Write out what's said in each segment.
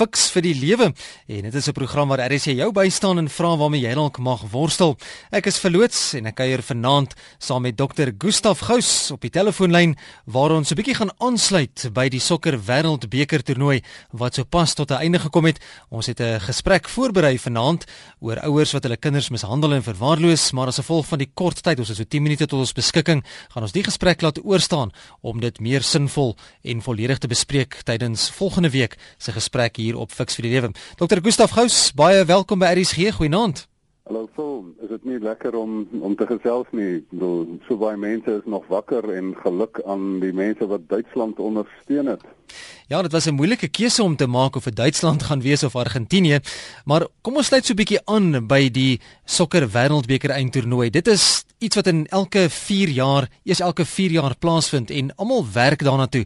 Fix vir die Lewe en dit is 'n program waar RSC jou bystaan en vra waarmee jy dalk mag worstel. Ek is verloots en ek kuier vanaand saam met Dr. Gustaf Gous op die telefoonlyn waar ons 'n bietjie gaan aansluit by die sokker wêreldbeker toernooi wat sopas tot 'n einde gekom het. Ons het 'n gesprek voorberei vanaand oor ouers wat hulle kinders mishandel en verwaarloos, maar as gevolg van die kort tyd, ons het so 10 minute tot ons beskikking, gaan ons die gesprek laat oorstaan om dit meer sinvol en volledig te bespreek tydens volgende week se gesprek hier op Fix vir die Lewe. Dr. Gustaf Gous, baie welkom by RSG. Goeienaand. Hallo Phil, is dit nie lekker om om te gesels nie? Bedoel, so baie mense is nog wakker en geluk aan die mense wat Duitsland ondersteun het. Ja, dit was 'n moeilike keuse om te maak of dit Duitsland gaan wees of Argentinië, maar kom ons sluit so 'n bietjie aan by die sokker wêreldbeker eindtoernooi. Dit is iets wat in elke 4 jaar, eers elke 4 jaar plaasvind en almal werk daarna toe.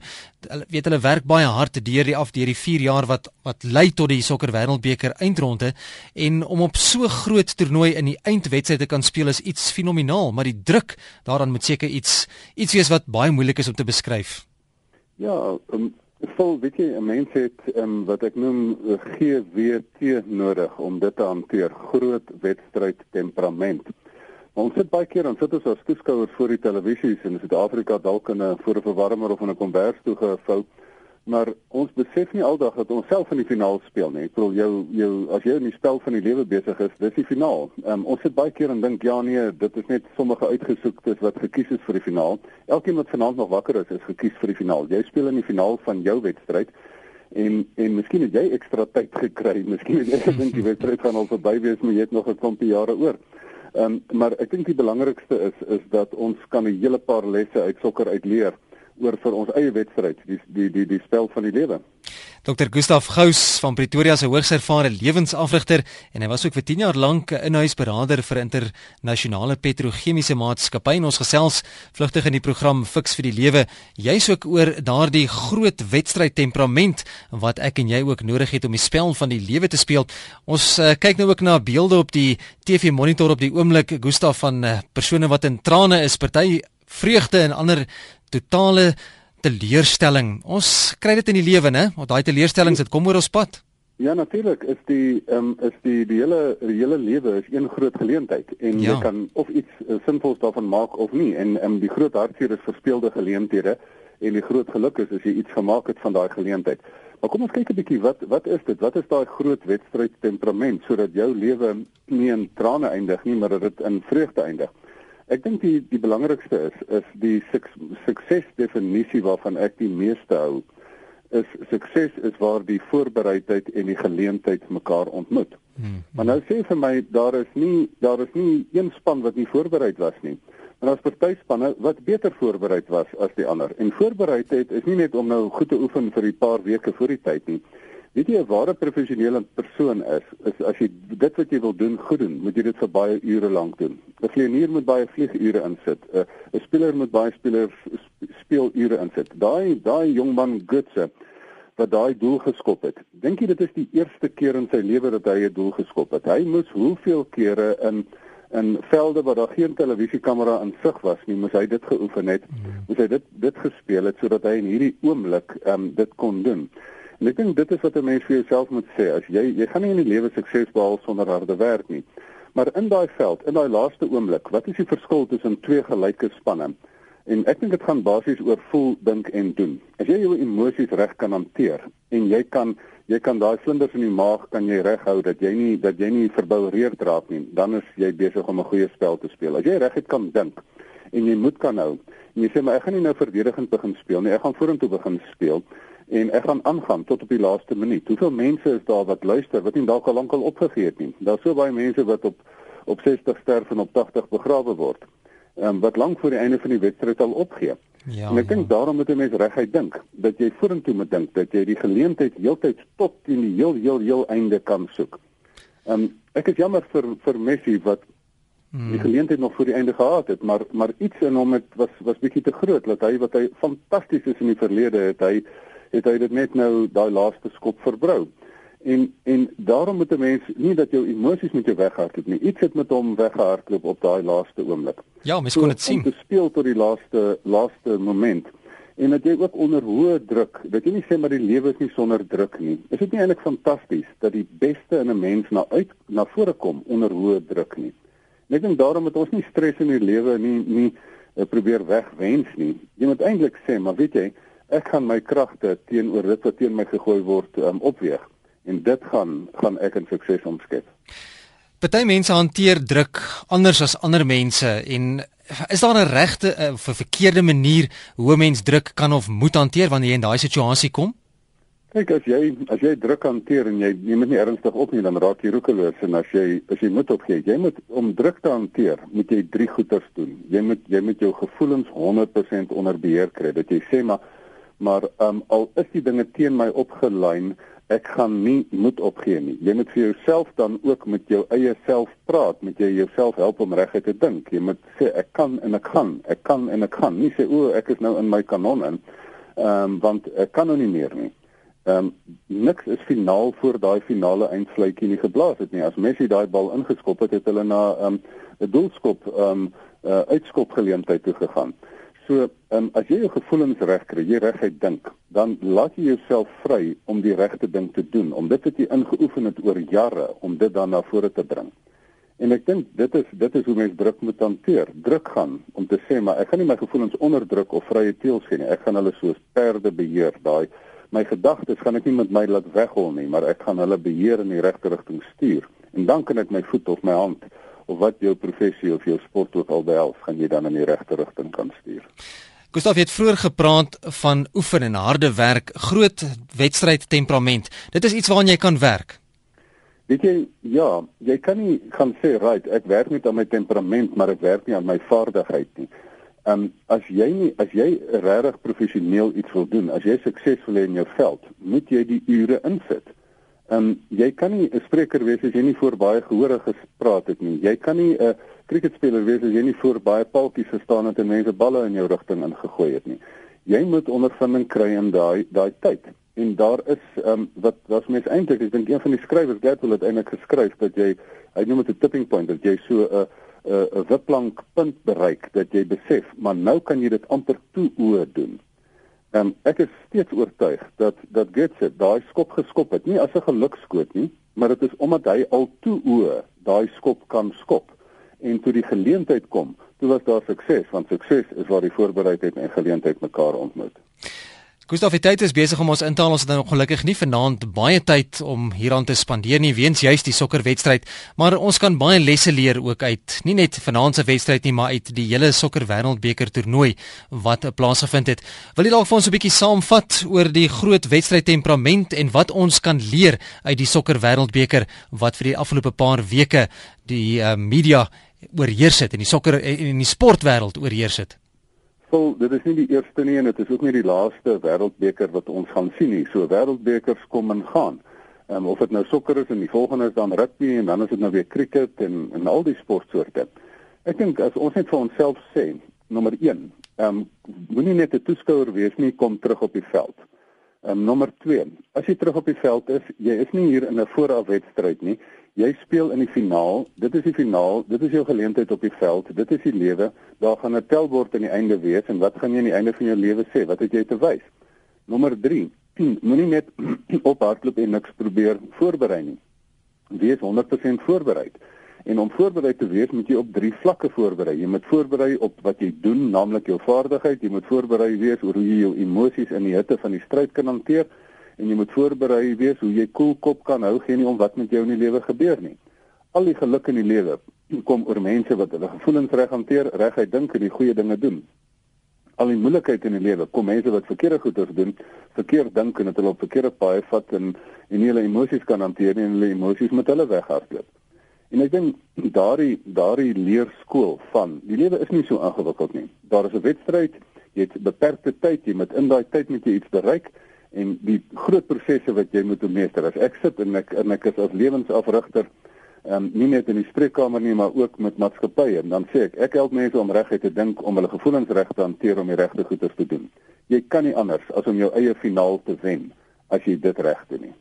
Hulle weet hulle werk baie hard deur die af deur die 4 jaar wat wat lei tot die sokker wêreldbeker eindronde en om op so groot toernooi in die eindwedstryd te kan speel is iets fenomenaal, maar die druk daaraan moet seker iets iets wees wat baie moeilik is om te beskryf. Ja, um, vol weet jy 'n mens het um, wat ek noem GWT nodig om dit te hanteer, groot wedstryd temperament. Maar ons sit baie keer dan sit ons as toeskouers voor die televisies in Suid-Afrika dalk in 'n voor 'n verwarmer of in 'n kombers toe gevou. Maar ons besef nie aldag dat ons self in die finaal speel nie. Ek bedoel jou jou as jy in die spel van die lewe besig is, dis die finaal. Um, ons sit baie keer en dink ja nee, dit is net sommige uitgesoektes wat gekies is vir die finaal. Elkeen wat vanaand nog wakker is, is gekies vir die finaal. Jy speel in die finaal van jou wedstryd en en miskien het jy ekstra tyd gekry. Miskien het jy gedink die wedstryd gaan al verby wees, maar jy het nog 'n klompie jare oor. Ehm um, maar ek dink die belangrikste is is dat ons kan 'n hele paar lesse uit sokker uitleer oor vir ons eie wedstryd, die die die die spel van die lewe. Dr. Gustaf Gous van Pretoria se hoogs ervare lewensafrigter en hy was ook vir 10 jaar lank 'n inhuisberader vir internasionale petrochemiese maatskappye. Ons gesels vlugtig in die program Fix vir die Lewe. Jy's ook oor daardie groot wedstryd temperament wat ek en jy ook nodig het om die spel van die lewe te speel. Ons uh, kyk nou ook na beelde op die TV monitor op die oomblik Gustaf van uh, persone wat in trane is, party vreugde en ander totale teleurstelling. Ons kry dit in die lewe, né? Want daai teleurstellings dit kom oor ons pad. Ja natuurlik is die ehm um, is die die hele die hele lewe is een groot geleentheid en ja. jy kan of iets uh, sinvols daarvan maak of nie en ehm um, die groot hartseer is verspeelde geleenthede en die groot geluk is as jy iets gemaak het van daai geleentheid. Maar kom ons kyk 'n bietjie wat wat is dit? Wat is daai groot wedstryd temperament sodat jou lewe nie in trane eindig nie, maar dat dit in vreugde eindig? Ek dink die die belangrikste is is die suksesdefinisie waarvan ek die meeste hou. Is sukses is waar die voorbereidheid en die geleentheid mekaar ontmoet. Hmm. Maar nou sê vir my daar is nie daar is nie een span wat nie voorbereid was nie. Maar daar's party spanne wat beter voorbereid was as die ander. En voorbereidheid is nie net om nou goed te oefen vir 'n paar weke voor die tyd nie. Weet jy 'n ware professionele persoon is, is as jy dit wat jy wil doen goed doen, moet jy dit vir baie ure lank doen. 'n Vlieënier moet baie vliegure insit. 'n 'n speler moet baie spelers speelure insit. Daai daai jong man Gutse wat daai doel geskop het. Dink jy dit is die eerste keer in sy lewe dat hy 'n doel geskop het? Hy moes hoeveel kere in in velde waar daar geen televisiekamera in sig was nie, moes hy dit geoefen het. Hmm. Moes hy dit dit gespeel het sodat hy in hierdie oomblik ehm um, dit kon doen. Ek dink dit is wat 'n mens vir jouself moet sê. As jy jy gaan nie in die lewe sukses behaal sonder harde werk nie. Maar in daai veld, in daai laaste oomblik, wat is die verskil tussen twee gelyke spanne? En ek dink dit gaan basies oor voel, dink en doen. As jy jou emosies reg kan hanteer en jy kan jy kan daai vlinders in die maag kan jy reghou dat jy nie dat jy nie verboureerd raak nie, dan is jy besig om 'n goeie spel te speel. As jy reguit kan dink en jy moet kan hou. En jy sê maar ek gaan nie nou verdedigend begin speel nie, ek gaan vorentoe begin speel en ek gaan aangaan tot op die laaste minuut. Hoeveel mense is daar wat luister wat nie dalk al lankal opgegee het nie? Daar's so baie mense wat op op 60 sterf en op 80 begrawe word. Ehm um, wat lank voor die einde van die wedstryd al opgee. Ja. En ek dink daarom moet 'n mens reguit dink dat jy vorentoe moet dink dat jy die geleentheid heeltyd tot in die heel heel heel einde kan soek. Ehm um, ek is jammer vir vir Messi wat hmm. die geleentheid nog voor die einde gehad het, maar maar iets in hom het was was bietjie te groot dat hy wat hy fantasties is in die verlede het hy het hy dit net nou daai laaste skop verbrou. En en daarom moet 'n mens nie dat jou emosies met jou weghardloop nie. Iets het met hom weggehardloop op daai laaste oomblik. Ja, mens kon dit sien. Te speel tot die laaste laaste moment en dat jy ook onder hoë druk, dat jy nie sê maar die lewe is nie sonder druk nie. Is dit nie eintlik fantasties dat die beste in 'n mens na uit na vore kom onder hoë druk nie? En daarom het ons nie stres in die lewe nie nie uh, probeer wegwens nie. Jy moet eintlik sê, maar weet jy, ek gaan my kragte teenoor dit wat teen my gegooi word um, opweeg en dit gaan gaan ek in sukses omskep. Party mense hanteer druk anders as ander mense en is daar 'n regte eh, of 'n verkeerde manier hoe 'n mens druk kan of moet hanteer wanneer jy in daai situasie kom? Kyk as jy as jy druk hanteer en jy neem dit nie ernstig op nie dan raak jy roekeloos en as jy as jy moet opgee, jy moet om druk te hanteer, moet jy drie goeters doen. Jy moet jy moet jou gevoelens 100% onder beheer kry. Dat jy sê maar maar um, al is die dinge teen my opgelyn ek gaan nie moed opgee nie. Jy moet vir jouself dan ook met jou eie self praat, met jy jouself help om reguit te dink. Jy moet sê ek kan en ek gaan, ek kan en ek gaan. Nie sê o, ek is nou in my kanon in. Ehm um, want ek kan nou nie meer nie. Ehm um, niks is finaal voor daai finale eindsluitjie nie geblaas het nie. As Messi daai bal ingeskop het, het hulle na ehm um, 'n doelskop ehm um, uh, uitskop geleentheid toe gegaan. So, um, as jy jou gevoelens reg kry, jy reguit dink, dan laat jy jouself vry om die regte ding te doen, om dit wat jy ingeoefen het oor jare om dit dan na vore te bring. En ek dink dit is dit is hoe mens druk moet hanteer. Druk gaan om te sê maar ek gaan nie my gevoelens onderdruk of vrye teels gee nie. Ek gaan hulle soos perde beheer. Daai my gedagtes gaan ek nie met my laat weghol nie, maar ek gaan hulle beheer in die regte rigting stuur. En dan kan ek my voet of my hand of wat jou professie of jou sport ook al behels, gaan jy dan in die regte rigting kan stuur. Gustav het vroeër gepraat van oefen en harde werk, groot wedstryd temperament. Dit is iets waaraan jy kan werk. Weet jy, ja, jy kan nie gaan sê, "Right, ek werk net aan my temperament, maar ek werk nie aan my vaardigheid nie." Ehm um, as jy nie as jy regtig professioneel iets wil doen, as jy suksesvol is in jou veld, moet jy die ure insit. Ehm um, jy kan nie 'n spreker wees as jy nie voor baie gehore gespreek het nie. Jy kan nie 'n cricketspeler wees as jy nie voor baie paltjies gestaan het en mense balle in jou rigting ingegooi het nie. Jy moet ondervinding kry in daai daai tyd. En daar is ehm um, wat was mens eintlik ek dink een van die skrywers Gertrude het eintlik geskryf dat jy hy noem dit 'n tipping point dat jy so 'n 'n 'n wipplank punt bereik dat jy besef maar nou kan jy dit amper toe oë doen. Ehm um, ek is steeds oortuig dat dat Götze daai skop geskop het, nie as 'n gelukskoot nie, maar dit is omdat hy al toe o daai skop kan skop. En toe die geleentheid kom, toe was daar sukses, want sukses is waar die voorbereidheid en geleentheid mekaar ontmoet. Gustav, die tyd is besig om ons in te haal. Ons het nou ongelukkig nie vanaand baie tyd om hieraan te spandeer nie, weens juist die sokkerwedstryd, maar ons kan baie lesse leer ook uit, nie net vanaand se wedstryd nie, maar uit die hele sokker wêreldbeker toernooi wat plaasgevind het. Wil jy dalk vir ons 'n bietjie saamvat oor die groot wedstryd temperament en wat ons kan leer uit die sokker wêreldbeker wat vir die afgelope paar weke die uh, media oorheers het en die sokker en die sportwêreld oorheers het? Wel, dit is nie die eerste nie en dit is ook nie die laaste wêreldbeker wat ons gaan sien nie. So wêreldbekers kom en gaan. Ehm um, of dit nou sokker is en die volgende is dan rugby en dan is dit nou weer cricket en en al die sportsoorte. Ek dink as ons net vir onsself sê, nommer 1, ehm um, moenie net 'n toeskouer wees nie, kom terug op die veld. Ehm um, nommer 2, as jy terug op die veld is, jy is nie hier in 'n voorafwedstryd nie. Jy speel in die finaal. Dit is die finaal. Dit is jou geleentheid op die veld. Dit is die lewe. Daar gaan 'n telbord aan die einde wees en wat gaan jy aan die einde van jou lewe sê? Wat het jy te wys? Nommer 3. Moenie net op hardloop en niks probeer voorberei nie. Wees 100% voorberei. En om voorberei te wees, moet jy op drie vlakke voorberei. Jy moet voorberei op wat jy doen, naamlik jou vaardigheid. Jy moet voorberei wees oor hoe jy jou emosies in die hitte van die stryd kan hanteer en jy moet voorberei wees hoe jy koel kop kan hou geen nie om wat met jou in die lewe gebeur nie. Al die geluk in die lewe kom oor mense wat hulle gevoelens reg hanteer, reguit dink en die goeie dinge doen. Al die moeilikheid in die lewe kom mense wat verkeerde goeders doen, verkeerd dink en dit hulle op verkeerde paaie vat en en nie hulle emosies kan hanteer nie en hulle emosies met hulle weghardloop. En ek dink daardie daardie leerskool van die lewe is nie so ingewikkeld nie. Daar is 'n wedstryd, jy het beperkte tyd, jy moet in daai tyd moet jy iets bereik en die groot prosesse wat jy moet meester. As ek sit en ek en ek is as lewensafrigter um, nie net in die spreekkamer nie, maar ook met maatskappye en dan sê ek ek help mense om reguit te dink om hulle gevoelens reg te hanteer om die regte goeders te doen. Jy kan nie anders as om jou eie finaal te wen as jy dit reg doen nie.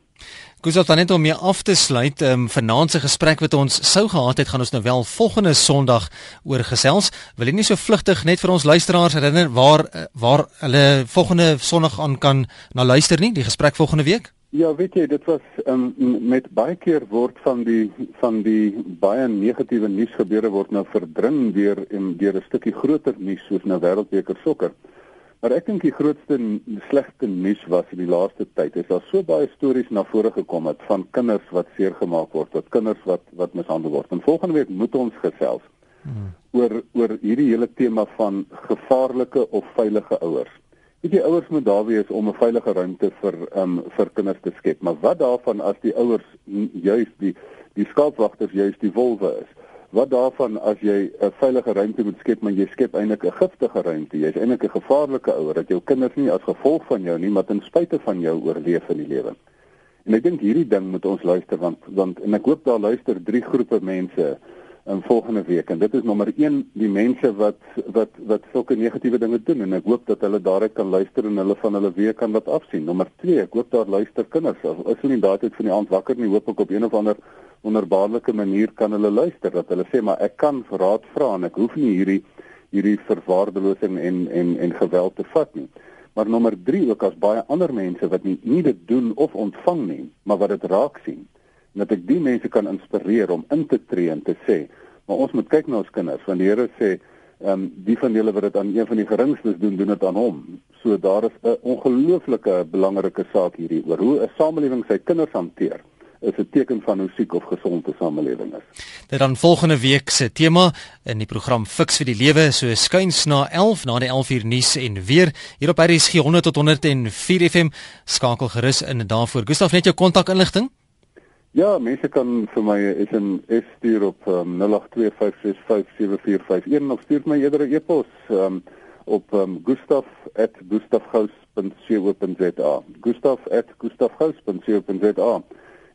Kusop dan net om mee af te sluit, ehm um, vanaand se gesprek wat ons sou gehad het, gaan ons nou wel volgende Sondag oor gesels. Wil jy nie so vlugtig net vir ons luisteraars herinner waar eh, waar hulle volgende Sondag aan kan na luister nie, die gesprek volgende week? Ja, weet jy, dit was um, met baie keer word van die van die baie negatiewe nuus gebeure word nou verdring deur en deur 'n stukkie groter nuus soos nou wêreldbeker sokker. Maar ek dink die grootste slegte nuus was in die laaste tyd is daar so baie stories na vore gekom het van kinders wat seergemaak word, wat kinders wat wat mishandel word. En volgende week moet ons gesels hmm. oor oor hierdie hele tema van gevaarlike of veilige ouers. Weet jy ouers moet daar wees om 'n veilige ruimte vir um vir kinders te skep, maar wat daarvan as die ouers juis die die skaapwagters juis die wolwe is? Wat daarvan as jy 'n veilige ruimte moet skep, maar jy skep eintlik 'n giftige ruimte. Jy's eintlik 'n gevaarlike ouer dat jou kinders nie as gevolg van jou nie, maar ten spyte van jou oorleef in die lewe. En ek dink hierdie ding moet ons luister want want en ek hoop daar luister drie groepe mense in volgende week en dit is nommer 1 die mense wat wat wat sulke negatiewe dinge doen en ek hoop dat hulle daaruit kan luister en hulle van hulle week kan wat afsien. Nommer 2, ek hoop daar luister kinders. As hulle nie daai tyd van die aand wakker nie, hoop ek op een of ander wonderbaarlike manier kan hulle luister dat hulle sê maar ek kan raad vra en ek hoef nie hierdie hierdie verwaarlosing en en en geweld te vat nie. Maar nommer 3 ook as baie ander mense wat nie nie dit doen of ontvang nie, maar wat dit raak sien. En dat ek die mense kan inspireer om in te tree en te sê, maar ons moet kyk na ons kinders want die Here sê ehm um, die van julle wat dit aan een van die geringstes doen, doen dit aan hom. So daar is 'n ongelooflike belangrike saak hierdie oor hoe 'n samelewing sy kinders hanteer is 'n teken van hoe siek of gesond 'n samelewing is. Dit dan volgende week se tema in die program Fix vir die Lewe, so skuins na 11 na die 11 uur nuus en weer hier op RSG 100 tot 104 FM skakel gerus in daarvoor. Gustaf net jou kontakinligting. Ja, mense kan vir my is 'n S stuur op um, 0825657451 of stuur my eerder 'n e-pos um, op um, gustaf@gustafgous.co.za. gustaf@gustafgous.co.za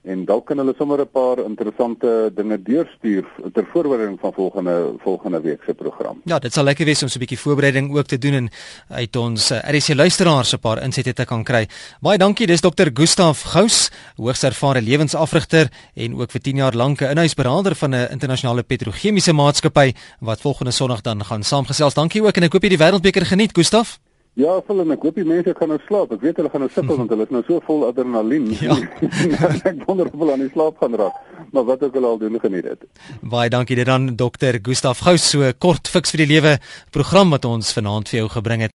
en dalk kan hulle sommer 'n paar interessante dinge deurstuur ter voorbereiding van volgende volgende week se program. Ja, dit sal lekker wees om so 'n bietjie voorbereiding ook te doen en uit ons eh, RC luisteraars 'n paar insette te kan kry. Baie dankie, dis Dr. Gustaf Gous, hoogs ervare lewensafrigter en ook vir 10 jaar lank 'n inhuisberader van 'n internasionale petrochemiese maatskappy wat volgende Sondag dan gaan saamgesels. Dankie ook en ek hoop jy die wêreldbeker geniet, Gustaf. Ja, vol en ek hoop die mense gaan nou slaap. Ek weet hulle gaan nou sukkel want hulle is nou so vol adrenalien. Ja. ek wonder of hulle aan die slaap gaan raak. Maar wat ook al al doen geniet dit. Baie dankie dit dan Dr. Gustaf Gous so kort fiks vir die lewe program wat ons vanaand vir jou gebring het.